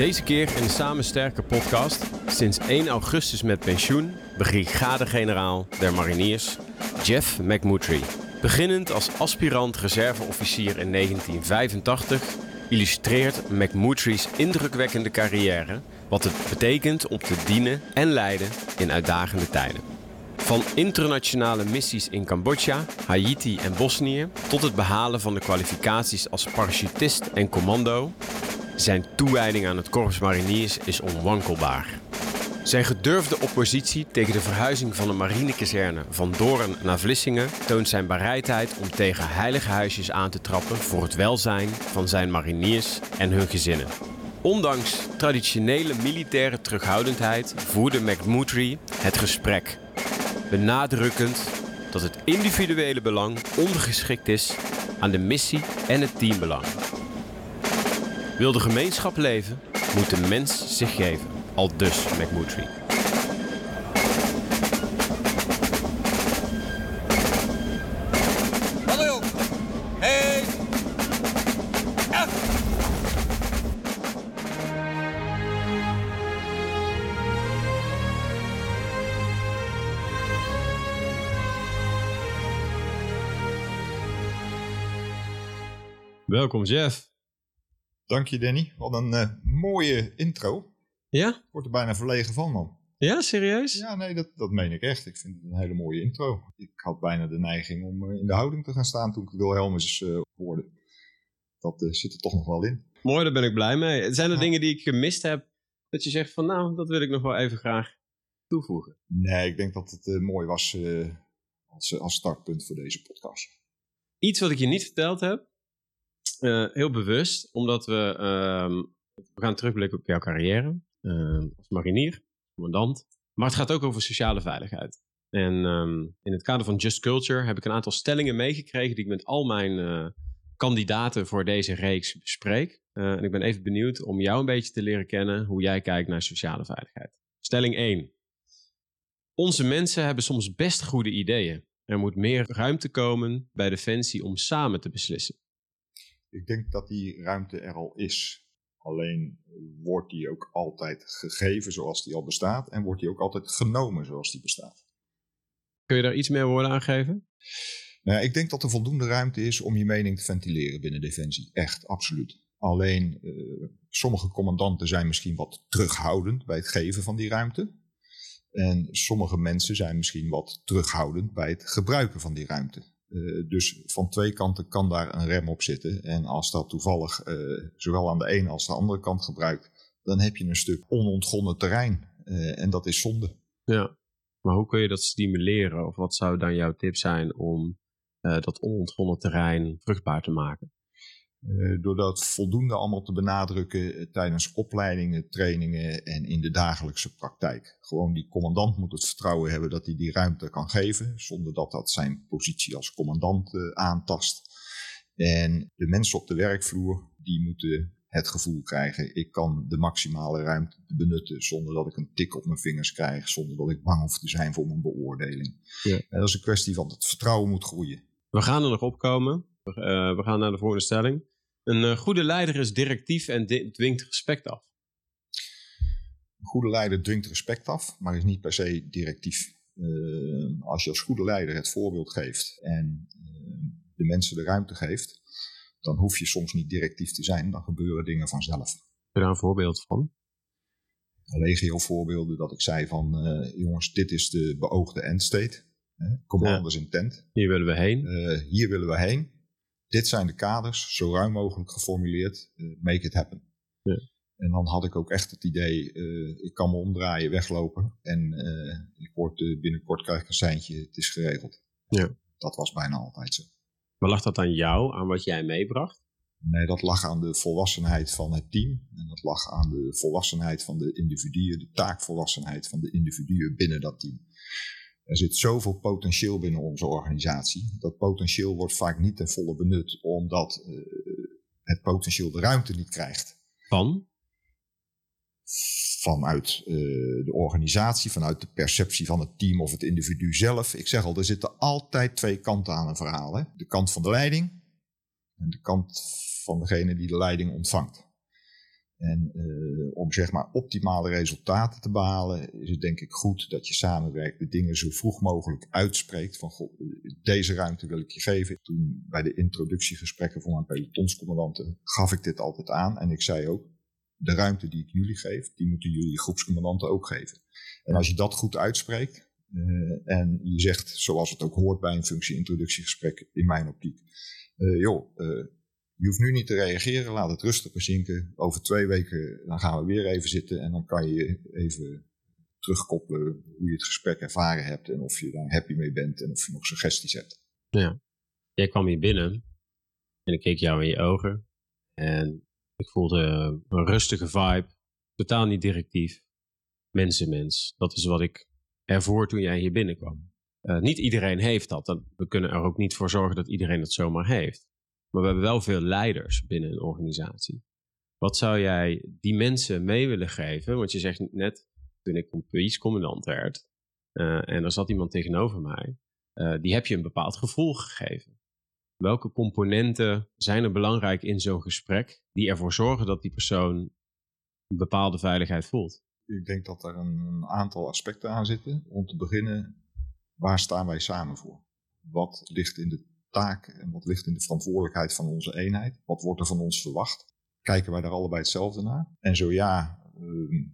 Deze keer in de Samen Sterke podcast. Sinds 1 augustus met pensioen. Brigadegeneraal der mariniers Jeff McMurtry. Beginnend als aspirant reserveofficier in 1985 illustreert McMurtry's indrukwekkende carrière wat het betekent om te dienen en leiden in uitdagende tijden. Van internationale missies in Cambodja, Haiti en Bosnië tot het behalen van de kwalificaties als parachutist en commando, zijn toewijding aan het Korps Mariniers is onwankelbaar. Zijn gedurfde oppositie tegen de verhuizing van de marinekazerne van Doorn naar Vlissingen toont zijn bereidheid om tegen heilige huisjes aan te trappen voor het welzijn van zijn mariniers en hun gezinnen. Ondanks traditionele militaire terughoudendheid voerde McMurtry het gesprek, benadrukkend dat het individuele belang ondergeschikt is aan de missie en het teambelang. Wil de gemeenschap leven, moet de mens zich geven. Al dus McMurtry. Welkom Jeff. Dank je, Danny. Wat een eh, mooie intro. Ja? Ik word er bijna verlegen van, man. Ja, serieus? Ja, nee, dat, dat meen ik echt. Ik vind het een hele mooie intro. Ik had bijna de neiging om eh, in de houding te gaan staan toen ik Wilhelmus uh, hoorde. Dat zit er toch nog wel in. Mooi, daar ben ik blij mee. Zijn er Ja. dingen die ik gemist heb dat je zegt van nou, dat wil ik nog wel even graag toevoegen? Nee, ik denk dat het mooi was als, als startpunt voor deze podcast. Iets wat ik je niet verteld heb, eh, heel bewust, omdat we, ehm, we gaan terugblikken op jouw carrière ehm, als marinier, commandant. Maar het gaat ook over sociale veiligheid. En ehm, in het kader van Just Culture heb ik een aantal stellingen meegekregen die ik met al mijn eh, kandidaten voor deze reeks bespreek. Eh, en ik ben even benieuwd om jou een beetje te leren kennen hoe jij kijkt naar sociale veiligheid. Stelling 1. Onze mensen hebben soms best goede ideeën. Er moet meer ruimte komen bij Defensie om samen te beslissen. Ik denk dat die ruimte er al is. Alleen wordt die ook altijd gegeven zoals die al bestaat. En wordt die ook altijd genomen zoals die bestaat. Kun je daar iets meer woorden aan geven? Nou, ik denk dat er voldoende ruimte is om je mening te ventileren binnen Defensie. Echt, absoluut. Alleen, eh, sommige commandanten zijn misschien wat terughoudend bij het geven van die ruimte. En sommige mensen zijn misschien wat terughoudend bij het gebruiken van die ruimte. Eh, dus van twee kanten kan daar een rem op zitten. En als dat toevallig eh, zowel aan de ene als de andere kant gebruikt, dan heb je een stuk onontgonnen terrein. Eh, en dat is zonde. Ja. Maar hoe kun je dat stimuleren? Of wat zou dan jouw tip zijn om dat onontgonnen terrein vruchtbaar te maken? Eh, door dat voldoende allemaal te benadrukken eh, tijdens opleidingen, trainingen en in de dagelijkse praktijk. Gewoon die commandant moet het vertrouwen hebben dat hij die ruimte kan geven, zonder dat dat zijn positie als commandant eh, aantast. En de mensen op de werkvloer, die moeten het gevoel krijgen, ik kan de maximale ruimte benutten zonder dat ik een tik op mijn vingers krijg, zonder dat ik bang hoef te zijn voor mijn beoordeling. Ja. En dat is een kwestie van het vertrouwen moet groeien. We gaan er nog opkomen. We, we gaan naar de volgende stelling. Een eh, goede leider is directief en dwingt respect af. Een goede leider dwingt respect af, maar is niet per se directief. Eh, als je als goede leider het voorbeeld geeft en eh, de mensen de ruimte geeft, dan hoef je soms niet directief te zijn, dan gebeuren dingen vanzelf. Heb je daar een voorbeeld van? Legio voorbeelden dat ik zei van, eh, jongens, dit is de beoogde endstate. hè, Commanders intent. Hier willen we heen. Eh, hier willen we heen. Dit zijn de kaders, zo ruim mogelijk geformuleerd. Eh, make it happen. Ja. En dan had ik ook echt het idee, eh, ik kan me omdraaien, weglopen. En eh, ik word, binnenkort krijg ik een seintje, het is geregeld. Ja. Dat was bijna altijd zo. Maar lag dat aan jou, aan wat jij meebracht? Nee, dat lag aan de volwassenheid van het team. En dat lag aan de volwassenheid van de individuen, de taakvolwassenheid van de individuen binnen dat team. Er zit zoveel potentieel binnen onze organisatie. Dat potentieel wordt vaak niet ten volle benut, omdat eh, het potentieel de ruimte niet krijgt. Van? Vanuit eh, de organisatie, vanuit de perceptie van het team of het individu zelf. Ik zeg al, er zitten altijd twee kanten aan een verhaal. Hè? De kant van de leiding en de kant van degene die de leiding ontvangt. En uh, om zeg maar optimale resultaten te behalen, is het denk ik goed dat je samenwerkt, de dingen zo vroeg mogelijk uitspreekt. Van god, deze ruimte wil ik je geven. Toen bij de introductiegesprekken voor mijn pelotonscommandanten gaf ik dit altijd aan. En ik zei ook, de ruimte die ik jullie geef, die moeten jullie groepscommandanten ook geven. En als je dat goed uitspreekt, uh, en je zegt, zoals het ook hoort bij een functie-introductiegesprek in mijn optiek, uh, joh, je hoeft nu niet te reageren, laat het rustig bezinken. Over twee weken dan gaan we weer even zitten en dan kan je even terugkoppelen hoe je het gesprek ervaren hebt en of je daar happy mee bent en of je nog suggesties hebt. Ja, jij kwam hier binnen en ik keek jou in je ogen en ik voelde een rustige vibe, totaal niet directief. Mensenmens, dat is wat ik ervoor toen jij hier binnenkwam. Uh, niet iedereen heeft dat. We kunnen er ook niet voor zorgen dat iedereen dat zomaar heeft. Maar we hebben wel veel leiders binnen een organisatie. Wat zou jij die mensen mee willen geven? Want je zegt net, toen ik politie-commandant werd, uh, en er zat iemand tegenover mij, uh, die heb je een bepaald gevoel gegeven. Welke componenten zijn er belangrijk in zo'n gesprek die ervoor zorgen dat die persoon een bepaalde veiligheid voelt? Ik denk dat er een aantal aspecten aan zitten. Om te beginnen, waar staan wij samen voor? Wat ligt in de taak en wat ligt in de verantwoordelijkheid van onze eenheid? Wat wordt er van ons verwacht? Kijken wij daar allebei hetzelfde naar? En zo ja, uh,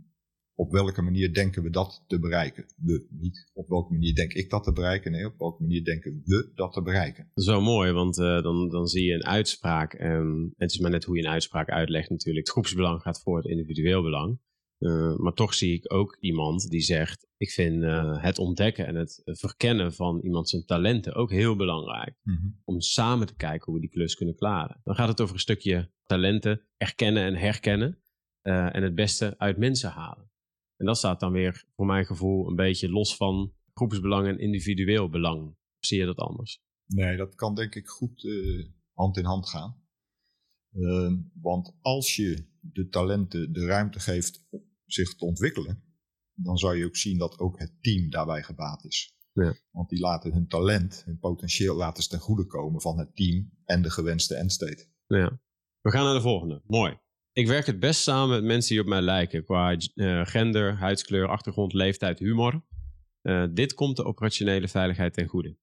op welke manier denken we dat te bereiken? We, niet op welke manier denk ik dat te bereiken? Nee, op welke manier denken we dat te bereiken? Dat is wel mooi, want uh, dan, dan zie je een uitspraak. En het is maar net hoe je een uitspraak uitlegt natuurlijk. Het groepsbelang gaat voor het individueel belang. Uh, maar toch zie ik ook iemand die zegt: Ik vind uh, het ontdekken en het verkennen van iemand zijn talenten ook heel belangrijk. Mm -hmm. Om samen te kijken hoe we die klus kunnen klaren. Dan gaat het over een stukje talenten erkennen en herkennen. Uh, en het beste uit mensen halen. En dat staat dan weer, voor mijn gevoel, een beetje los van groepsbelang en individueel belang. Of zie je dat anders? Nee, dat kan denk ik goed hand in hand gaan. Uh, want als je de talenten de ruimte geeft zich te ontwikkelen, dan zou je ook zien dat ook het team daarbij gebaat is. Ja. Want die laten hun talent, hun potentieel laten ze ten goede komen van het team en de gewenste endstate. Ja. We gaan naar de volgende. Mooi. Ik werk het best samen met mensen die op mij lijken qua uh, gender, huidskleur, achtergrond, leeftijd, humor. Uh, dit komt de operationele veiligheid ten goede.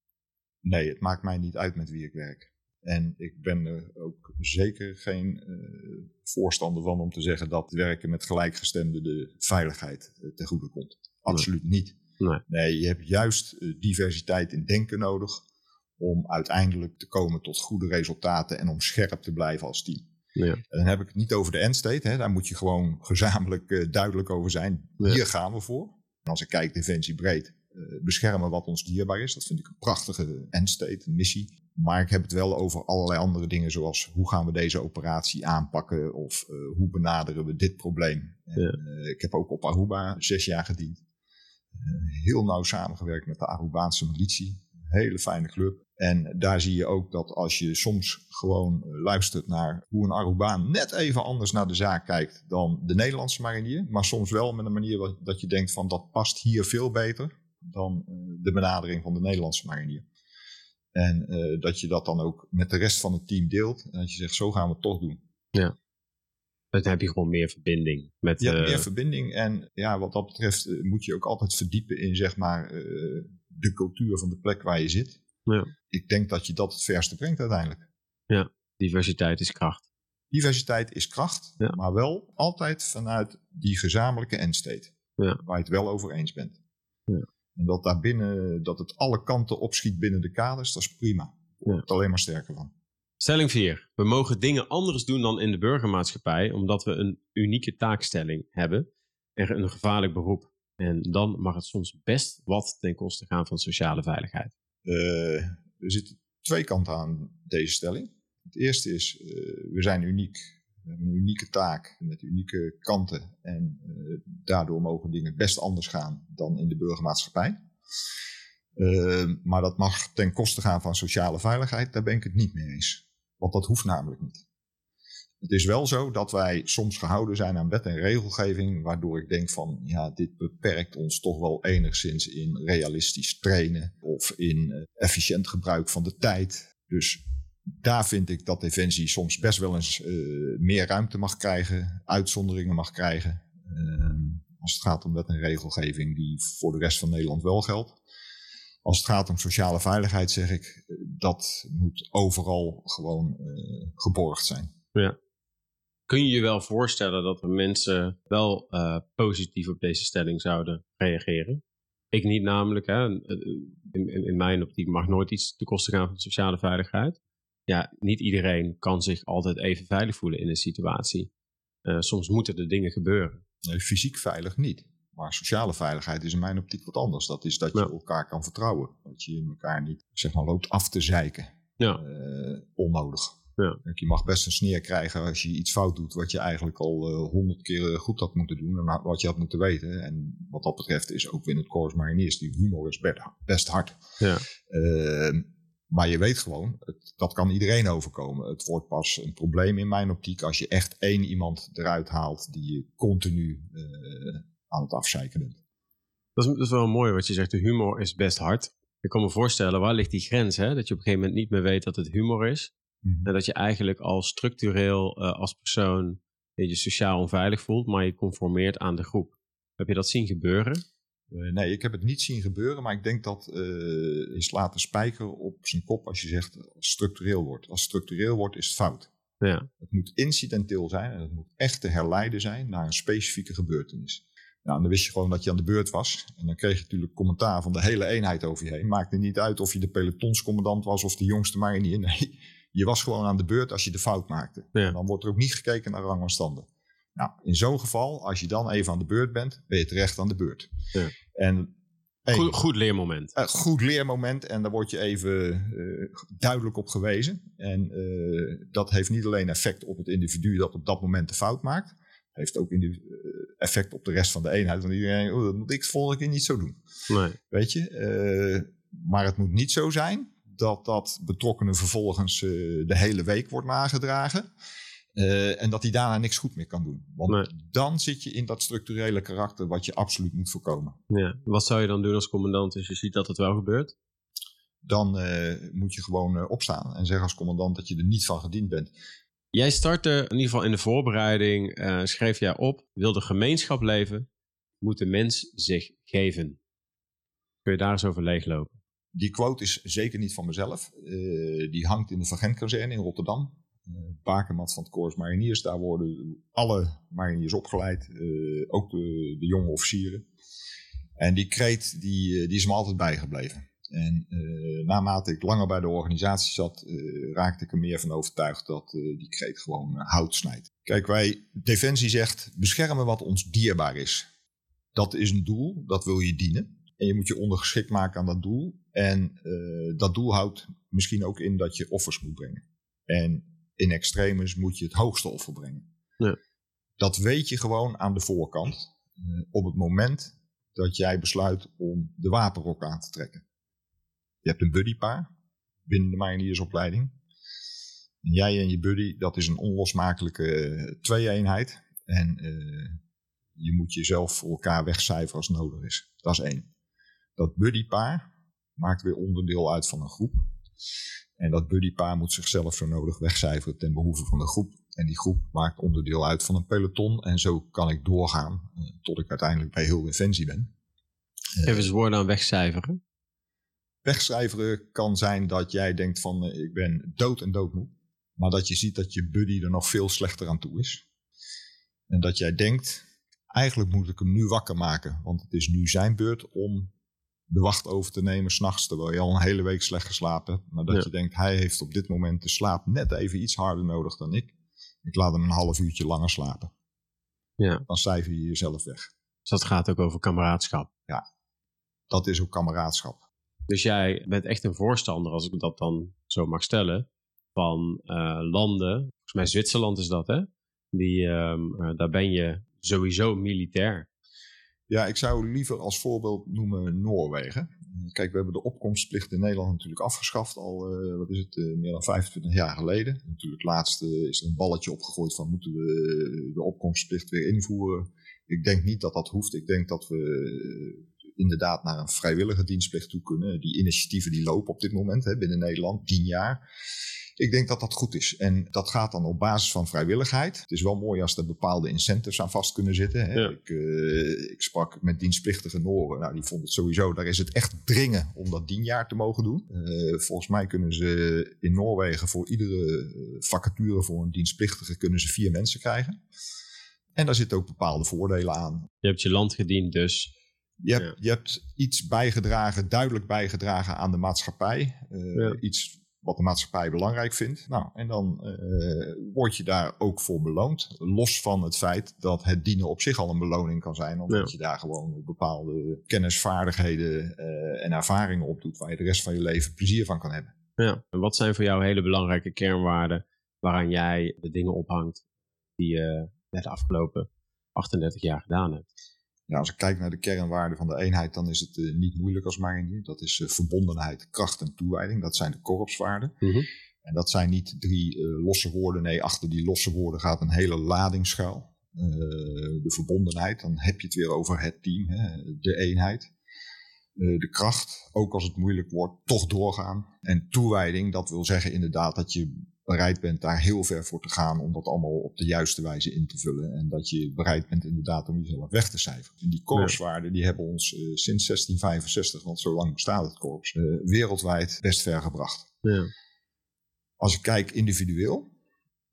Nee, het maakt mij niet uit met wie ik werk. En ik ben er ook zeker geen uh, voorstander van om te zeggen dat werken met gelijkgestemden de veiligheid uh, ten goede komt. Absoluut nee. niet. Nee. nee. je hebt juist uh, diversiteit in denken nodig om uiteindelijk te komen tot goede resultaten en om scherp te blijven als team. Ja. En dan heb ik het niet over de endstate, hè. daar moet je gewoon gezamenlijk duidelijk over zijn. Ja. Hier gaan we voor. En als ik kijk defensie breed, beschermen wat ons dierbaar is, dat vind ik een prachtige endstate, missie. Maar ik heb het wel over allerlei andere dingen, zoals hoe gaan we deze operatie aanpakken of uh, hoe benaderen we dit probleem. Ja. Uh, ik heb ook op Aruba zes jaar gediend. Uh, heel nauw samengewerkt met de Arubaanse militie. Hele fijne club. En daar zie je ook dat als je soms gewoon luistert naar hoe een Arubaan net even anders naar de zaak kijkt dan de Nederlandse marinier. Maar soms wel met een manier dat je denkt van dat past hier veel beter dan de benadering van de Nederlandse marinier. En uh, dat je dat dan ook met de rest van het team deelt. En dat je zegt, zo gaan we het toch doen. Ja. Dan heb je gewoon meer verbinding. Met, ja, uh... meer verbinding. En ja, wat dat betreft moet je ook altijd verdiepen in zeg maar de cultuur van de plek waar je zit. Ja. Ik denk dat je dat het verste brengt uiteindelijk. Ja, diversiteit is kracht. Diversiteit is kracht, ja. maar wel altijd vanuit die gezamenlijke endstate. Ja. Waar je het wel over eens bent. Ja. En dat daar binnen, dat het alle kanten opschiet binnen de kaders, dat is prima. Daar wordt ja. alleen maar sterker van. Stelling 4. We mogen dingen anders doen dan in de burgermaatschappij, omdat we een unieke taakstelling hebben en een gevaarlijk beroep. En dan mag het soms best wat ten koste gaan van sociale veiligheid. Uh, er zitten twee kanten aan deze stelling. Het eerste is, uh, we zijn uniek. We hebben een unieke taak met unieke kanten. En uh, daardoor mogen dingen best anders gaan dan in de burgermaatschappij. Uh, maar dat mag ten koste gaan van sociale veiligheid, daar ben ik het niet mee eens. Want dat hoeft namelijk niet. Het is wel zo dat wij soms gehouden zijn aan wet en regelgeving, waardoor ik denk van, ja, dit beperkt ons toch wel enigszins in realistisch trainen of in uh, efficiënt gebruik van de tijd. Dus daar vind ik dat Defensie soms best wel eens meer ruimte mag krijgen, uitzonderingen mag krijgen. Ehm, als het gaat om wet en regelgeving die voor de rest van Nederland wel geldt. Als het gaat om sociale veiligheid zeg ik, dat moet overal gewoon geborgd zijn. Ja. Kun je je wel voorstellen dat mensen wel positief op deze stelling zouden reageren? Ik niet namelijk. Hè. In, in, mijn optiek mag nooit iets ten koste gaan van sociale veiligheid. Ja, niet iedereen kan zich altijd even veilig voelen in een situatie. Uh, soms moeten er dingen gebeuren. Nee, fysiek veilig niet. Maar sociale veiligheid is in mijn optiek wat anders. Dat is dat je elkaar kan vertrouwen. Dat je elkaar niet zeg maar, loopt af te zeiken. Ja. Uh, onnodig. Ja. Je mag best een sneer krijgen als je iets fout doet wat je eigenlijk al eh, honderd keer goed had moeten doen en wat je had moeten weten. En wat dat betreft is ook in het Corps Mariniers, die humor is best hard. Ja. Uh, maar je weet gewoon, het, dat kan iedereen overkomen. Het wordt pas een probleem in mijn optiek als je echt één iemand eruit haalt die je continu uh, aan het afzeiken bent. Dat is, dat is wel mooi wat je zegt, de humor is best hard. Ik kan me voorstellen, waar ligt die grens? Hè? Dat je op een gegeven moment niet meer weet dat het humor is. Mhm. En dat je eigenlijk al structureel uh, als persoon je sociaal onveilig voelt, maar je conformeert aan de groep. Heb je dat zien gebeuren? Uh, nee, ik heb het niet zien gebeuren, maar ik denk dat uh, slaat de spijker op zijn kop als je zegt structureel wordt. Als structureel wordt is het fout. Ja. Het moet incidenteel zijn en het moet echt te herleiden zijn naar een specifieke gebeurtenis. Nou, dan wist je gewoon dat je aan de beurt was. En dan kreeg je natuurlijk commentaar van de hele eenheid over je heen. Maakte niet uit of je de pelotonscommandant was of de jongste marinier. Nee, je was gewoon aan de beurt als je de fout maakte. En dan wordt er ook niet gekeken naar rang en standen. Nou, in zo'n geval, als je dan even aan de beurt bent, ben je terecht aan de beurt. Ja. En goed, goed, leermoment. Een goed leermoment en daar word je even uh, duidelijk op gewezen. En uh, dat heeft niet alleen effect op het individu dat op dat moment de fout maakt. Heeft ook eh, effect op de rest van de eenheid. Want iedereen, oh, dat moet ik volgende keer niet zo doen. Nee. Weet je? maar het moet niet zo zijn dat dat betrokkenen vervolgens de hele week wordt nagedragen. Uh, en dat hij daarna niks goed meer kan doen. Want dan zit je in dat structurele karakter wat je absoluut moet voorkomen. Ja. Wat zou je dan doen als commandant als je ziet dat het wel gebeurt? Dan uh, moet je gewoon opstaan en zeggen als commandant dat je er niet van gediend bent. Jij startte in ieder geval in de voorbereiding, schreef jij op, wil de gemeenschap leven, moet de mens zich geven. Kun je daar eens over leeglopen? Die quote is zeker niet van mezelf. Die hangt in de Van kazerne in Rotterdam. Uh, Bakermat van het Corps Mariniers. Daar worden alle mariniers opgeleid. Uh, ook de, de, jonge officieren. En die kreet die, die is me altijd bijgebleven. En naarmate ik langer bij de organisatie zat, raakte ik er meer van overtuigd dat die kreet gewoon hout snijdt. Kijk, wij, Defensie zegt, beschermen wat ons dierbaar is. Dat is een doel, dat wil je dienen. En je moet je ondergeschikt maken aan dat doel. En uh, dat doel houdt misschien ook in dat je offers moet brengen. En in extremis moet je het hoogste offer brengen. Ja. Dat weet je gewoon aan de voorkant. Uh, op het moment dat jij besluit om de wapenrok aan te trekken. Je hebt een buddypaar binnen de majoniersopleiding. En jij en je buddy, dat is een onlosmakelijke uh, twee-eenheid. En je moet jezelf voor elkaar wegcijferen als nodig is. Dat is één. Dat buddypaar, maakt weer onderdeel uit van een groep. En dat buddypaar moet zichzelf zo nodig wegcijferen ten behoeve van de groep. En die groep maakt onderdeel uit van een peloton. En zo kan ik doorgaan uh, tot ik uiteindelijk bij heel Defensie ben. Uh, Even eens woorden aan wegcijferen. Wegcijferen kan zijn dat jij denkt van uh, ik ben dood en doodmoe. Maar dat je ziet dat je buddy er nog veel slechter aan toe is. En dat jij denkt, eigenlijk moet ik hem nu wakker maken. Want het is nu zijn beurt om de wacht over te nemen s'nachts, terwijl je al een hele week slecht geslapen hebt. Maar dat je denkt, hij heeft op dit moment de slaap net even iets harder nodig dan ik. Ik laat hem een half uurtje langer slapen. Ja. Dan cijfer je jezelf weg. Dus dat gaat ook over kameraadschap. Ja, dat is ook kameraadschap. Dus jij bent echt een voorstander, als ik dat dan zo mag stellen, van uh, landen. Volgens mij Zwitserland is dat, hè? Die, um, uh, daar ben je sowieso militair. Ja, ik zou liever als voorbeeld noemen Noorwegen. Kijk, we hebben de opkomstplicht in Nederland natuurlijk afgeschaft al, uh, wat is het, uh, meer dan 25 jaar geleden. Natuurlijk, laatst is er een balletje opgegooid van moeten we de opkomstplicht weer invoeren. Ik denk niet dat dat hoeft. Ik denk dat we inderdaad naar een vrijwillige dienstplicht toe kunnen. Die initiatieven die lopen op dit moment hè, binnen Nederland, tien jaar. Ik denk dat dat goed is. En dat gaat dan op basis van vrijwilligheid. Het is wel mooi als er bepaalde incentives aan vast kunnen zitten. Hè. Ja. Ik, eh, ik sprak met dienstplichtige Noren. Nou, die vond het sowieso, daar is het echt dringen om dat dienjaar te mogen doen. Eh, volgens mij kunnen ze in Noorwegen voor iedere eh, vacature voor een dienstplichtige kunnen ze vier mensen krijgen. En daar zitten ook bepaalde voordelen aan. Je hebt je land gediend, dus Je hebt, Ja. je hebt iets bijgedragen, duidelijk bijgedragen aan de maatschappij. Eh, Ja. Iets wat de maatschappij belangrijk vindt. Nou, en dan eh, word je daar ook voor beloond. Los van het feit dat het dienen op zich al een beloning kan zijn. Omdat Ja. je daar gewoon bepaalde kennis, vaardigheden eh, en ervaringen opdoet. Waar je de rest van je leven plezier van kan hebben. ja. En wat zijn voor jou hele belangrijke kernwaarden waaraan jij de dingen ophangt die je net de afgelopen 38 jaar gedaan hebt? Ja, als ik kijk naar de kernwaarden van de eenheid, dan is het eh, niet moeilijk als marinier. Dat is eh, verbondenheid, kracht en toewijding. Dat zijn de korpswaarden. Mhm. En dat zijn niet drie eh, losse woorden. Nee, achter die losse woorden gaat een hele lading schuil. De verbondenheid, dan heb je het weer over het team, hè, de eenheid. De kracht, ook als het moeilijk wordt, toch doorgaan. En toewijding, dat wil zeggen inderdaad dat je bereid bent daar heel ver voor te gaan om dat allemaal op de juiste wijze in te vullen. En dat je bereid bent inderdaad om jezelf weg te cijferen. En die korpswaarden die hebben ons eh, sinds 1665, want zo lang bestaat het korps, eh, wereldwijd best ver gebracht. Ja. Als ik kijk individueel,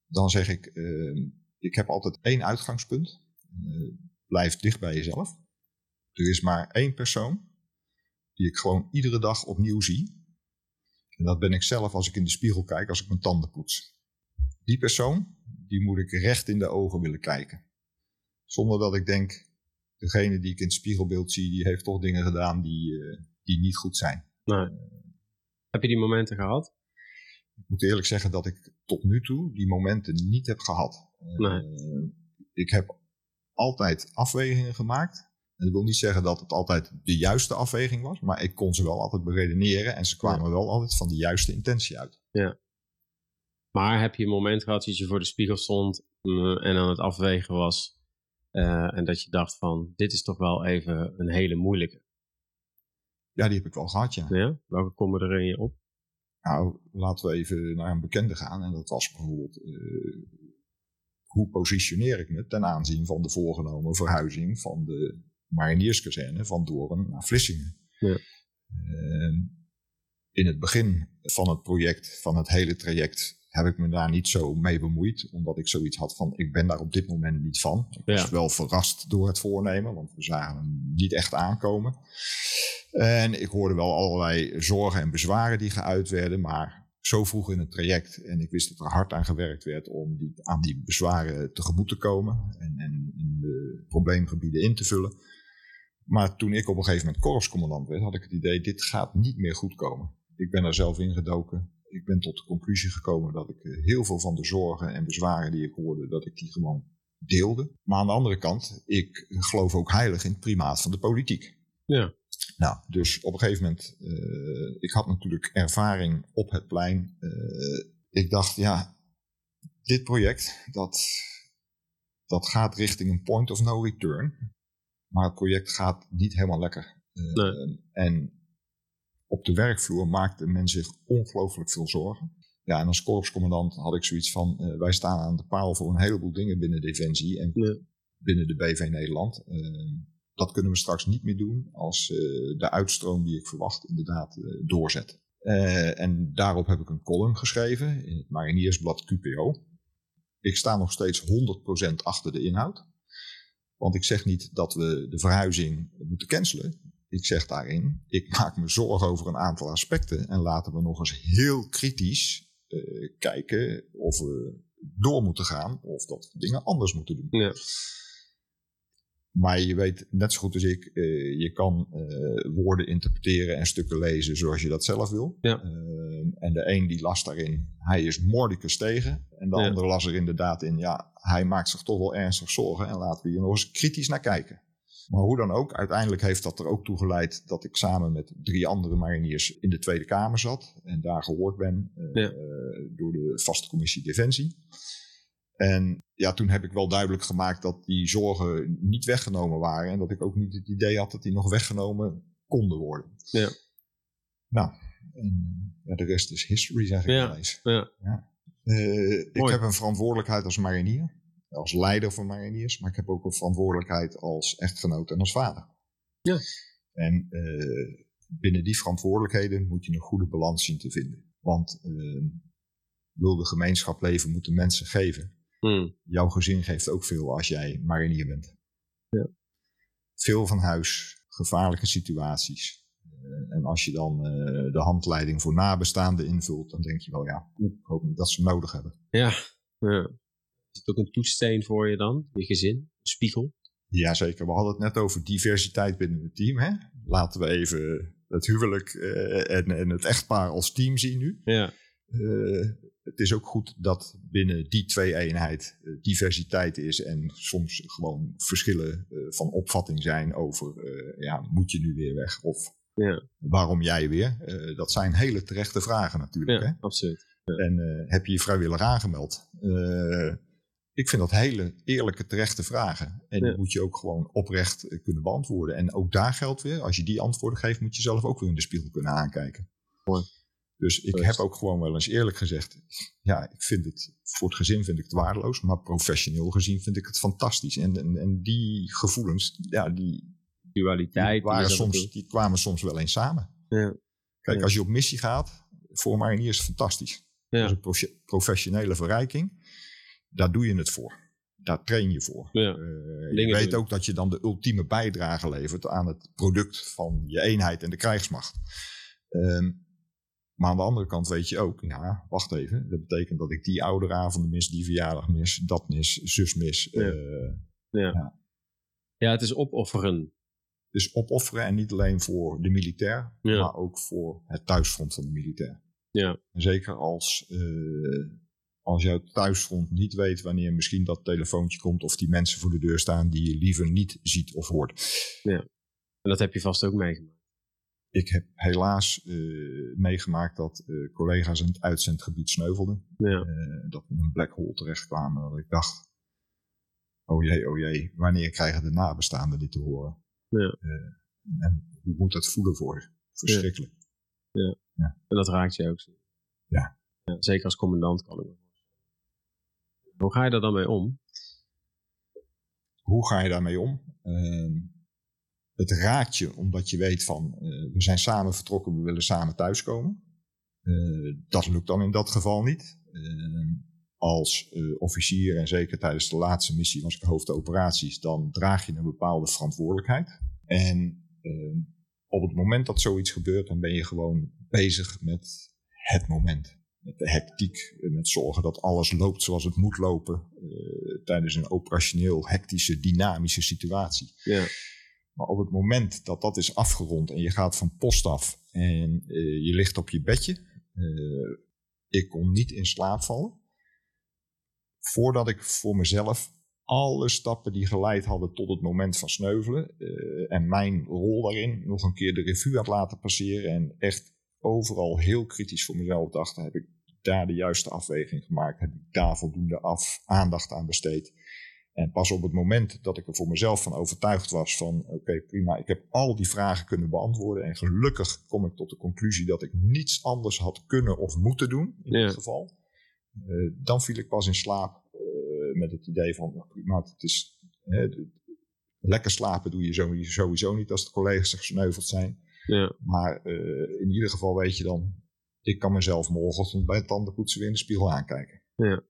dan zeg ik, eh, ik heb altijd één uitgangspunt. Eh, blijf dicht bij jezelf. Er is maar één persoon die ik gewoon iedere dag opnieuw zie. En dat ben ik zelf als ik in de spiegel kijk, als ik mijn tanden poets. Die persoon, die moet ik recht in de ogen willen kijken. Zonder dat ik denk, degene die ik in het spiegelbeeld zie, die heeft toch dingen gedaan die, eh, die niet goed zijn. Heb je die momenten gehad? Ik moet eerlijk zeggen dat ik tot nu toe die momenten niet heb gehad. Eh, Nee. ik heb altijd afwegingen gemaakt. En dat wil niet zeggen dat het altijd de juiste afweging was, maar ik kon ze wel altijd beredeneren en ze kwamen wel altijd van de juiste intentie uit. Maar heb je een moment gehad dat je voor de spiegel stond mm, en aan het afwegen was eh, en dat je dacht van dit is toch wel even een hele moeilijke? Ja, die heb ik wel gehad, ja. Ja? Welke komen er in je op? Nou, laten we even naar een bekende gaan. En dat was bijvoorbeeld, eh, hoe positioneer ik me ten aanzien van de voorgenomen verhuizing van de marinierskazerne van Doorn naar Vlissingen. Ja. Eh, in het begin van het project, van het hele traject, heb ik me daar niet zo mee bemoeid. Omdat ik zoiets had van, ik ben daar op dit moment niet van. Ik was wel verrast door het voornemen, want we zagen hem niet echt aankomen. En ik hoorde wel allerlei zorgen en bezwaren die geuit werden, maar zo vroeg in het traject en ik wist dat er hard aan gewerkt werd om die, aan die bezwaren tegemoet te komen en, en, en de probleemgebieden in te vullen. Maar toen ik op een gegeven moment korpscommandant werd, had ik het idee, dit gaat niet meer goed komen. Ik ben er zelf ingedoken. Ik ben tot de conclusie gekomen dat ik eh, heel veel van de zorgen en bezwaren die ik hoorde, dat ik die gewoon deelde. Maar aan de andere kant, ik geloof ook heilig in het primaat van de politiek. Ja. Nou, dus op een gegeven moment, eh, ik had natuurlijk ervaring op het plein. Eh, ik dacht, ja, dit project, dat, dat gaat richting een point of no return. Maar het project gaat niet helemaal lekker. Eh, Nee. En op de werkvloer maakte men zich ongelooflijk veel zorgen. Ja, en als korpscommandant had ik zoiets van, eh, wij staan aan de paal voor een heleboel dingen binnen Defensie en Ja. binnen de BV Nederland. Eh, dat kunnen we straks niet meer doen als de uitstroom die ik verwacht inderdaad doorzet. En daarop heb ik een column geschreven in het Mariniersblad QPO. Ik sta nog steeds 100% achter de inhoud. Want ik zeg niet dat we de verhuizing moeten cancelen. Ik zeg daarin, ik maak me zorgen over een aantal aspecten. En laten we nog eens heel kritisch eh, kijken of we door moeten gaan. Of dat we dingen anders moeten doen. Ja. Maar je weet net zo goed als ik, eh, je kan eh, woorden interpreteren en stukken lezen zoals je dat zelf wil. Ja. Ehm, en de een die las daarin, hij is mordicus tegen. En de Ja. ander las er inderdaad in, ja, hij maakt zich toch wel ernstig zorgen. En laten we hier nog eens kritisch naar kijken. Maar hoe dan ook, uiteindelijk heeft dat er ook toe geleid dat ik samen met drie andere mariniers in de Tweede Kamer zat. En daar gehoord ben eh, Ja. eh, door de vaste commissie Defensie. En ja, toen heb ik wel duidelijk gemaakt dat die zorgen niet weggenomen waren. En dat ik ook niet het idee had dat die nog weggenomen konden worden. Ja. Nou, En ja, de rest is history, zeg ik Ja, eens. ja. Eh, ik Mooi. heb een verantwoordelijkheid als marinier, als leider van mariniers, maar ik heb ook een verantwoordelijkheid als echtgenoot en als vader. Ja. En eh, binnen die verantwoordelijkheden moet je een goede balans zien te vinden. Want eh, wil de gemeenschap leven, moeten mensen geven. Hmm. Jouw gezin geeft ook veel als jij marinier bent. Ja. Veel van huis, gevaarlijke situaties. Eh, en als je dan eh, de handleiding voor nabestaanden invult, dan denk je wel, ja, ik hoop niet dat ze hem nodig hebben. Ja. ja. Is het ook een toetssteen voor je dan? Je gezin? Een spiegel? Jazeker, we hadden het net over diversiteit binnen het team. Hè? Laten we even het huwelijk eh, en, en het echtpaar als team zien nu. Ja. Het is ook goed dat binnen die twee-eenheid eh, diversiteit is en soms gewoon verschillen van opvatting zijn over, ja, moet je nu weer weg of Ja. waarom jij weer? Eh, dat zijn hele terechte vragen natuurlijk. Hè? Ja, absoluut. En eh, heb je je vrijwillig aangemeld? Eh, ik vind dat hele eerlijke, terechte vragen. En die moet je ook gewoon oprecht kunnen beantwoorden. En ook daar geldt weer, als je die antwoorden geeft, moet je zelf ook weer in de spiegel kunnen aankijken. Mooi. Dus ik heb ook gewoon wel eens eerlijk gezegd, ja, ik vind het, voor het gezin vind ik het waardeloos, maar professioneel gezien vind ik het fantastisch. En, en, en die gevoelens, ja, die, die, Dualiteit. waren dat soms, die kwamen soms wel eens samen. Ja. Kijk, Ja. als je op missie gaat, voor mariniers is het fantastisch. Ja. Dat is een profe- professionele verrijking. Daar doe je het voor. Daar train je voor. Ja. Eh, je weet ook dat je dan de ultieme bijdrage levert aan het product van je eenheid en de krijgsmacht. Ehm, maar aan de andere kant weet je ook, ja, wacht even. Dat betekent dat ik die ouderavonden mis, die verjaardag mis, dat mis, zus mis. Ja. Eh, ja, het is opofferen. Dus opofferen en niet alleen voor de militair, Ja. maar ook voor het thuisfront van de militair. Ja. En zeker als, eh, als jouw thuisfront niet weet wanneer misschien dat telefoontje komt of die mensen voor de deur staan die je liever niet ziet of hoort. En dat heb je vast ook meegemaakt. Ik heb helaas eh, meegemaakt dat eh, collega's in het uitzendgebied sneuvelden. Ja. Dat we in een black hole terechtkwamen. Dat ik dacht, oh jee, oh jee, wanneer krijgen de nabestaanden dit te horen? Ja. Eh, en hoe moet dat voelen voor? Verschrikkelijk. En dat raakt je ook zo. Ja. ja zeker als commandant kan ik me. Hoe ga je daar dan mee om? Hoe ga je daarmee om? Ehm, het raakt je omdat je weet van eh, we zijn samen vertrokken, we willen samen thuiskomen. Eh, dat lukt dan in dat geval niet. Als eh, officier en zeker tijdens de laatste missie was ik hoofd operaties, dan draag je een bepaalde verantwoordelijkheid. En ehm, op het moment dat zoiets gebeurt, dan ben je gewoon bezig met het moment. Met de hectiek, eh, met zorgen dat alles loopt zoals het moet lopen eh, tijdens een operationeel hectische, dynamische situatie. Ja. Maar op het moment dat dat is afgerond en je gaat van post af en je ligt op je bedje, ik kon niet in slaap vallen. Voordat ik voor mezelf alle stappen die geleid hadden tot het moment van sneuvelen eh, en mijn rol daarin nog een keer de revue had laten passeren en echt overal heel kritisch voor mezelf dacht, heb ik daar de juiste afweging gemaakt? Heb ik daar voldoende af, aandacht aan besteed? En pas op het moment dat ik er voor mezelf van overtuigd was van oké prima, ik heb al die vragen kunnen beantwoorden en gelukkig kom ik tot de conclusie dat ik niets anders had kunnen of moeten doen in Ja. dit geval. Eh, dan viel ik pas in slaap eh, met het idee van nou, prima, het is hè, lekker slapen doe je sowieso, niet als de collega's gesneuveld zijn. Ja. Maar eh, in ieder geval weet je dan, ik kan mezelf morgenochtend bij het tandenpoetsen weer in de spiegel aankijken. Ja.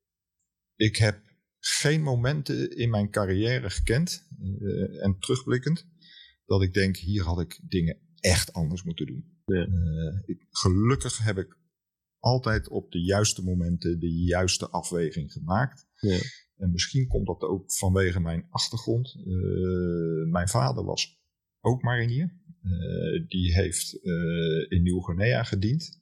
Ik heb geen momenten in mijn carrière gekend, en terugblikkend, dat ik denk, hier had ik dingen echt anders moeten doen. Ja. Ik, gelukkig heb ik altijd op de juiste momenten de juiste afweging gemaakt. Ja. En misschien komt dat ook vanwege mijn achtergrond. Eh, mijn vader was ook marinier. Eh, die heeft eh, in Nieuw-Guinea gediend.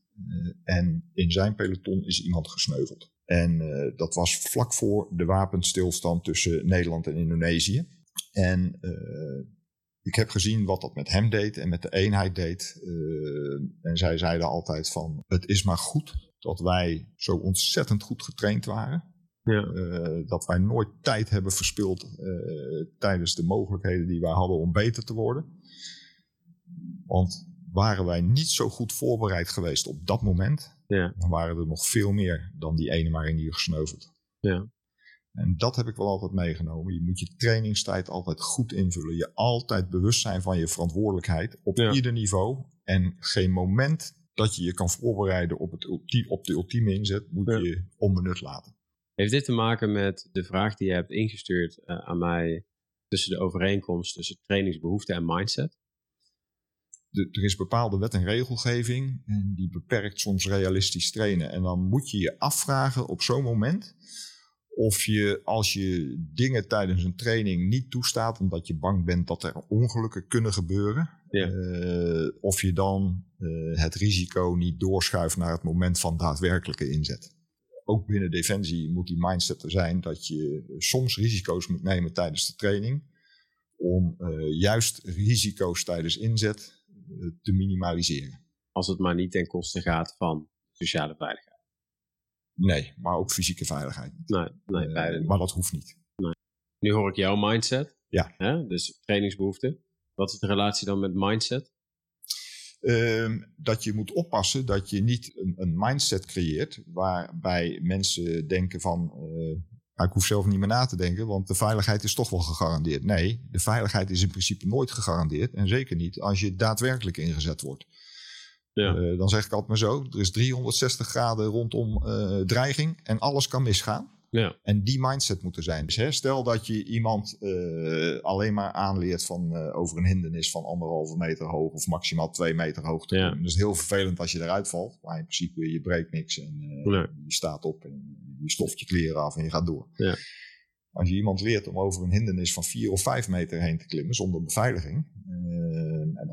En in zijn peloton is iemand gesneuveld. En dat was vlak voor de wapenstilstand tussen Nederland en Indonesië. En ik heb gezien wat dat met hem deed en met de eenheid deed. Eh, en zij zeiden altijd van, het is maar goed dat wij zo ontzettend goed getraind waren. Ja. Eh, dat wij nooit tijd hebben verspild eh, tijdens de mogelijkheden die wij hadden om beter te worden. Want waren wij niet zo goed voorbereid geweest op dat moment, Ja. dan waren er nog veel meer dan die ene marinier gesneuveld. Ja. En dat heb ik wel altijd meegenomen. Je moet je trainingstijd altijd goed invullen. Je altijd bewust zijn van je verantwoordelijkheid op Ja. ieder niveau. En geen moment dat je je kan voorbereiden op, het op de ultieme inzet, moet Ja. je onbenut laten. Heeft dit te maken met de vraag die je hebt ingestuurd eh, aan mij tussen de overeenkomst tussen trainingsbehoefte en mindset? De- er is bepaalde wet en regelgeving en die beperkt soms realistisch trainen. En dan moet je je afvragen op zo'n moment of je als je dingen tijdens een training niet toestaat omdat je bang bent dat er ongelukken kunnen gebeuren, Ja. eh, of je dan eh, het risico niet doorschuift naar het moment van daadwerkelijke inzet. Ook binnen Defensie moet die mindset er zijn dat je soms risico's moet nemen tijdens de training. Om eh, juist risico's tijdens inzet te minimaliseren. Als het maar niet ten koste gaat van sociale veiligheid. Nee, maar ook fysieke veiligheid. Nee, nee Eh, beide niet. maar dat hoeft niet. Nu hoor ik jouw mindset. Ja. Hè? Dus trainingsbehoefte. Wat is de relatie dan met mindset? Ehm, dat je moet oppassen dat je niet een, een mindset creëert waarbij mensen denken van, eh, ik hoef zelf niet meer na te denken, want de veiligheid is toch wel gegarandeerd. Nee, de veiligheid is in principe nooit gegarandeerd en zeker niet als je daadwerkelijk ingezet wordt. Ja. Eh, dan zeg ik altijd maar zo, er is 360 graden rondom eh, dreiging en alles kan misgaan. Ja. En die mindset moet er zijn. Dus hè, stel dat je iemand eh, alleen maar aanleert van, over een hindernis van anderhalve meter hoog of maximaal twee meter hoog. te Ja. is heel vervelend als je eruit valt. Maar in principe, je breekt niks en Nee. je staat op en je stoft je kleren af en je gaat door. Ja. Als je iemand leert om over een hindernis van vier of vijf meter heen te klimmen zonder beveiliging.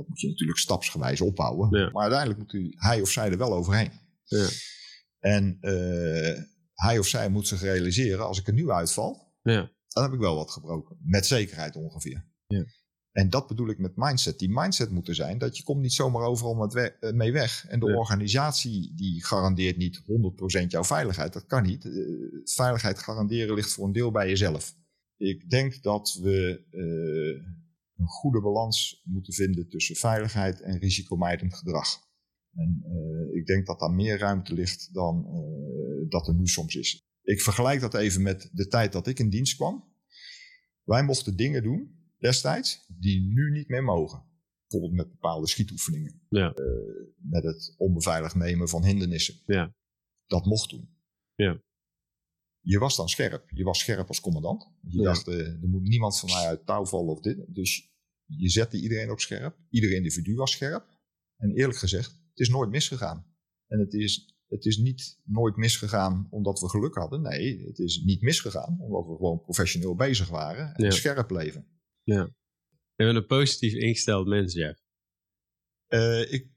Dat moet je natuurlijk stapsgewijs opbouwen. Ja. Maar uiteindelijk moet hij- hij of zij er wel overheen. Ja. En eh, hij of zij moet zich realiseren, als ik er nu uitval, Ja. dan heb ik wel wat gebroken. Met zekerheid ongeveer. Ja. En dat bedoel ik met mindset. Die mindset moet er zijn dat je komt niet zomaar overal met we- eh, mee weg. En de Ja. organisatie die garandeert niet 100% jouw veiligheid. Dat kan niet. Eh, veiligheid garanderen ligt voor een deel bij jezelf. Ik denk dat we een goede balans moeten vinden tussen veiligheid en risicomijdend gedrag. En eh, ik denk dat daar meer ruimte ligt dan eh, dat er nu soms is. Ik vergelijk dat even met de tijd dat ik in dienst kwam. Wij mochten dingen doen destijds die nu niet meer mogen. Bijvoorbeeld met bepaalde schietoefeningen. Ja. Eh, met het onbeveiligd nemen van hindernissen. Ja. Dat mocht toen. Ja. Je was dan scherp. Je was scherp als commandant. Je Ja. dacht, eh, er moet niemand van mij uit touw vallen of dit. Dus je zette iedereen op scherp. Ieder individu was scherp. En eerlijk gezegd, het is nooit misgegaan. En het is, het is niet nooit misgegaan omdat we geluk hadden. Nee, het is niet misgegaan omdat we gewoon professioneel bezig waren. En Ja. scherp leven. Je bent een positief ingesteld mens, Jeff. Eh, ik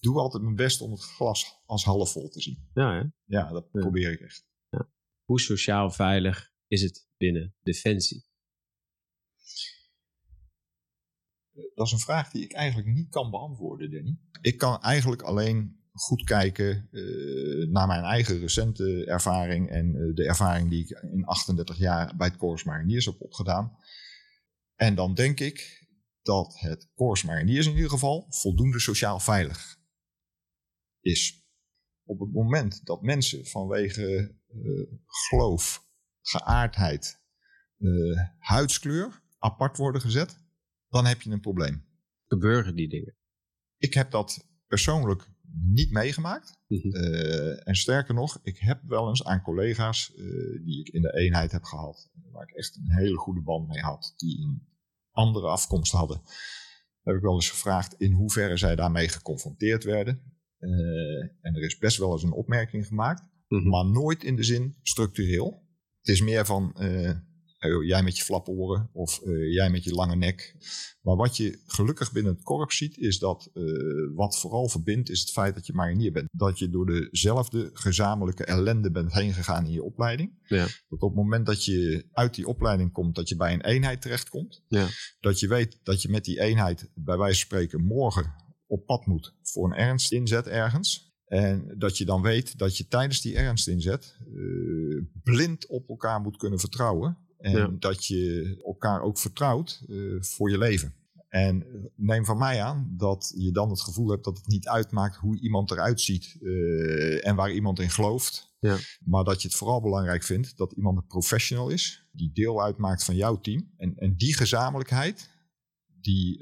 doe altijd mijn best om het glas als half vol te zien. Ja, hè? Ja, dat Ja. probeer ik echt. Hoe sociaal veilig is het binnen Defensie? Dat is een vraag die ik eigenlijk niet kan beantwoorden, Danny. Ik kan eigenlijk alleen goed kijken eh, naar mijn eigen recente ervaring en eh, de ervaring die ik in 38 jaar bij het Corps Mariniers heb opgedaan. En dan denk ik dat het Corps Mariniers in ieder geval voldoende sociaal veilig is. Op het moment dat mensen vanwege geloof, geaardheid, eh, huidskleur apart worden gezet, dan heb je een probleem. Gebeuren die dingen? Ik heb dat persoonlijk niet meegemaakt. Mhm. Eh, en sterker nog, ik heb wel eens aan collega's eh, die ik in de eenheid heb gehad, waar ik echt een hele goede band mee had, die een andere afkomst hadden, heb ik wel eens gevraagd in hoeverre zij daarmee geconfronteerd werden. Eh, en er is best wel eens een opmerking gemaakt, Mhm. maar nooit in de zin structureel. Het is meer van eh, oh, jij met je flaporen of eh, jij met je lange nek. Maar wat je gelukkig binnen het korps ziet, is dat eh, wat vooral verbindt, is het feit dat je marinier bent. Dat je door dezelfde gezamenlijke ellende bent heen gegaan in je opleiding. Ja. Dat op het moment dat je uit die opleiding komt, dat je bij een eenheid terechtkomt. Ja. Dat je weet dat je met die eenheid, bij wijze van spreken, morgen op pad moet voor een ernstinzet ergens. En dat je dan weet dat je tijdens die ernstinzet eh, blind op elkaar moet kunnen vertrouwen. En Ja. dat je elkaar ook vertrouwt eh, voor je leven. En neem van mij aan dat je dan het gevoel hebt dat het niet uitmaakt hoe iemand eruit ziet uh, en waar iemand in gelooft. Ja. Maar dat je het vooral belangrijk vindt dat iemand een professional is, die deel uitmaakt van jouw team. En, en die gezamenlijkheid, die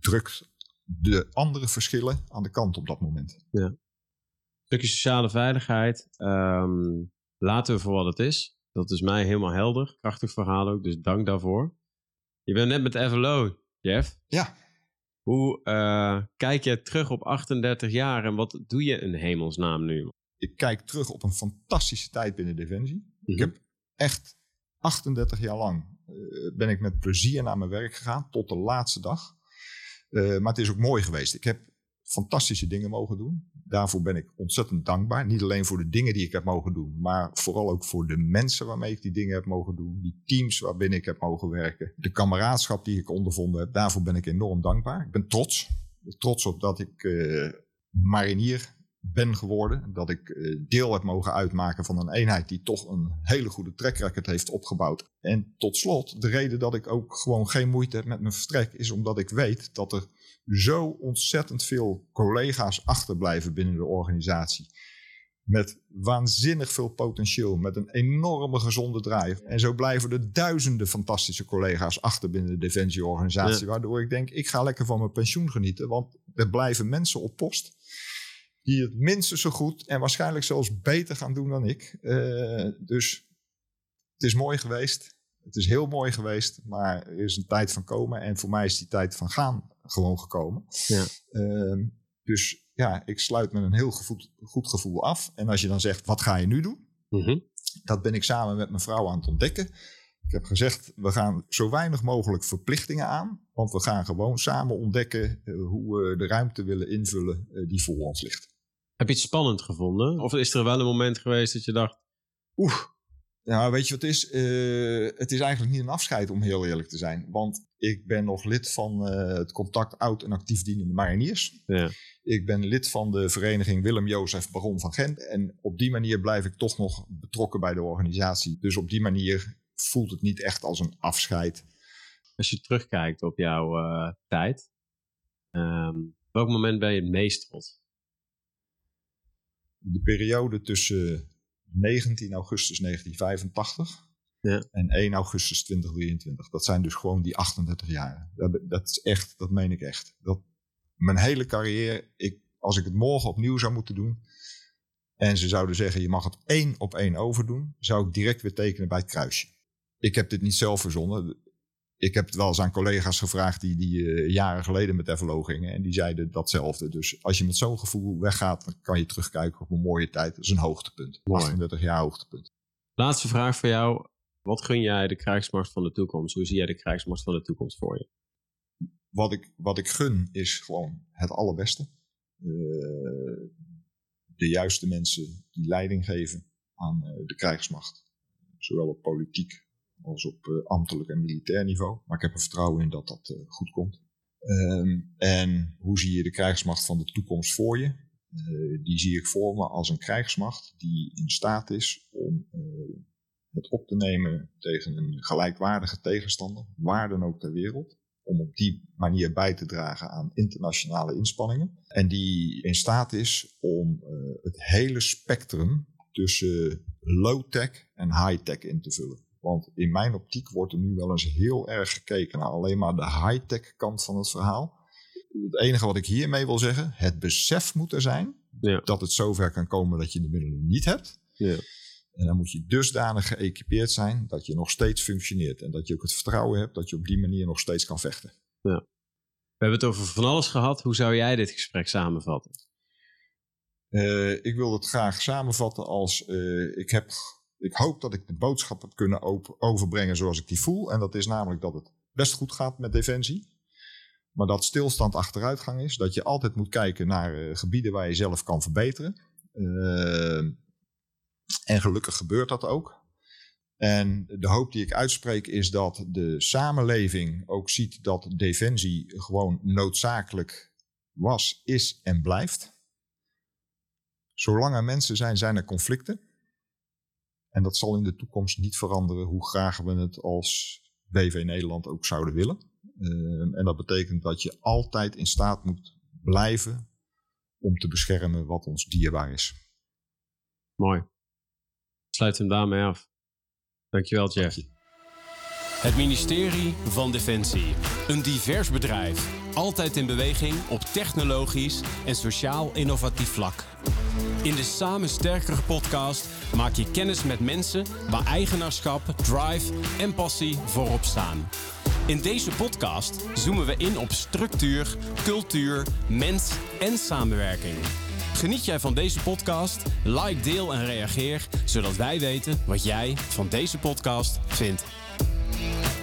drukt de andere verschillen aan de kant op dat moment. Ja. Een stukje sociale veiligheid, um, laten we voor wat het is. Dat is mij helemaal helder. Krachtig verhaal ook, dus dank daarvoor. Je bent net met FLO, Jeff. Ja. Hoe uh, kijk je terug op 38 jaar en wat doe je in hemelsnaam nu? Ik kijk terug op een fantastische tijd binnen Defensie. Ik mhm. heb echt 38 jaar lang uh, ben ik met plezier naar mijn werk gegaan, tot de laatste dag. Uh, maar het is ook mooi geweest. Ik heb fantastische dingen mogen doen. Daarvoor ben ik ontzettend dankbaar. Niet alleen voor de dingen die ik heb mogen doen, maar vooral ook voor de mensen waarmee ik die dingen heb mogen doen. Die teams waarbinnen ik heb mogen werken. De kameraadschap die ik ondervonden heb. Daarvoor ben ik enorm dankbaar. Ik ben trots. Trots op dat ik uh, marinier ben geworden. Dat ik uh, deel heb mogen uitmaken van een eenheid die toch een hele goede track record heeft opgebouwd. En tot slot, de reden dat ik ook gewoon geen moeite heb met mijn vertrek, is omdat ik weet dat er zo ontzettend veel collega's achterblijven binnen de organisatie. Met waanzinnig veel potentieel, met een enorme gezonde drive. En zo blijven er duizenden fantastische collega's achter binnen de defensieorganisatie. Waardoor ik denk, ik ga lekker van mijn pensioen genieten. Want er blijven mensen op post die het minstens zo goed en waarschijnlijk zelfs beter gaan doen dan ik. Uh, dus het is mooi geweest. Het is heel mooi geweest, maar er is een tijd van komen. En voor mij is die tijd van gaan gewoon gekomen. Ja. Uh, dus ja, ik sluit met een heel goed gevoel af. En als je dan zegt, wat ga je nu doen? Mm Dat ben ik samen met mijn vrouw aan het ontdekken. Ik heb gezegd, we gaan zo weinig mogelijk verplichtingen aan. Want we gaan gewoon samen ontdekken uh, hoe we de ruimte willen invullen uh, die voor ons ligt. Heb je het spannend gevonden? Of is er wel een moment geweest dat je dacht, oeh, ja, weet je wat het is? Uh, het is eigenlijk niet een afscheid om heel eerlijk te zijn. Want ik ben nog lid van uh, het contact oud en actief dienende mariniers. Ja. Ik ben lid van de vereniging Willem-Jozef Baron van Gent. En op die manier blijf ik toch nog betrokken bij de organisatie. Dus op die manier voelt het niet echt als een afscheid. Als je terugkijkt op jouw uh, tijd, um, welk moment ben je het meest trots? De periode tussen 19 augustus 1985 ja. en 1 augustus 2023. Dat zijn dus gewoon die 38 jaar. Dat, dat is echt, dat meen ik echt. Dat, mijn hele carrière, ik, als ik het morgen opnieuw zou moeten doen en ze zouden zeggen je mag het één op één overdoen, zou ik direct weer tekenen bij het kruisje. Ik heb dit niet zelf verzonnen ik heb het wel eens aan collega's gevraagd die, die uh, jaren geleden met FLO gingen. En die zeiden datzelfde. Dus als je met zo'n gevoel weggaat, dan kan je terugkijken op een mooie tijd. Dat is een hoogtepunt. Mooi. 38 jaar hoogtepunt. Laatste vraag voor jou. Wat gun jij de krijgsmacht van de toekomst? Hoe zie jij de krijgsmacht van de toekomst voor je? Wat ik, wat ik gun is gewoon het allerbeste. Uh, de juiste mensen die leiding geven aan uh, de krijgsmacht. Zowel op politiek als op uh, ambtelijk en militair niveau. Maar ik heb er vertrouwen in dat dat uh, goed komt. Um, en hoe zie je de krijgsmacht van de toekomst voor je? Uh, die zie ik voor me als een krijgsmacht die in staat is om het op te nemen tegen een gelijkwaardige tegenstander, waar dan ook ter wereld. Om op die manier bij te dragen aan internationale inspanningen. En die in staat is om het hele spectrum tussen low-tech en high-tech in te vullen. Want in mijn optiek wordt er nu wel eens heel erg gekeken naar alleen maar de high-tech kant van het verhaal. Het enige wat ik hiermee wil zeggen, het besef moet er zijn ja. dat het zover kan komen dat je de middelen niet hebt. Ja. En dan moet je dusdanig geëquipeerd zijn dat je nog steeds functioneert. En dat je ook het vertrouwen hebt dat je op die manier nog steeds kan vechten. Ja. We hebben het over van alles gehad. Hoe zou jij dit gesprek samenvatten? Uh, ik wil het graag samenvatten als uh, ik heb ik hoop dat ik de boodschap heb kunnen overbrengen zoals ik die voel. En dat is namelijk dat het best goed gaat met defensie. Maar dat stilstand achteruitgang is. Dat je altijd moet kijken naar uh, gebieden waar je zelf kan verbeteren. Uh, en gelukkig gebeurt dat ook. En de hoop die ik uitspreek is dat de samenleving ook ziet dat defensie gewoon noodzakelijk was, is en blijft. Zolang er mensen zijn, zijn er conflicten. En dat zal in de toekomst niet veranderen hoe graag we het als BV Nederland ook zouden willen. Ehm, en dat betekent dat je altijd in staat moet blijven om te beschermen wat ons dierbaar is. Mooi. Sluit hem daarmee af. Dankjewel, Jeff. Dank je. Het ministerie van Defensie. Een divers bedrijf. Altijd in beweging op technologisch en sociaal innovatief vlak. In de Samen Sterkere podcast maak je kennis met mensen waar eigenaarschap, drive en passie voorop staan. In deze podcast zoomen we in op structuur, cultuur, mens en samenwerking. Geniet jij van deze podcast? Like, deel en reageer, zodat wij weten wat jij van deze podcast vindt. Thank you.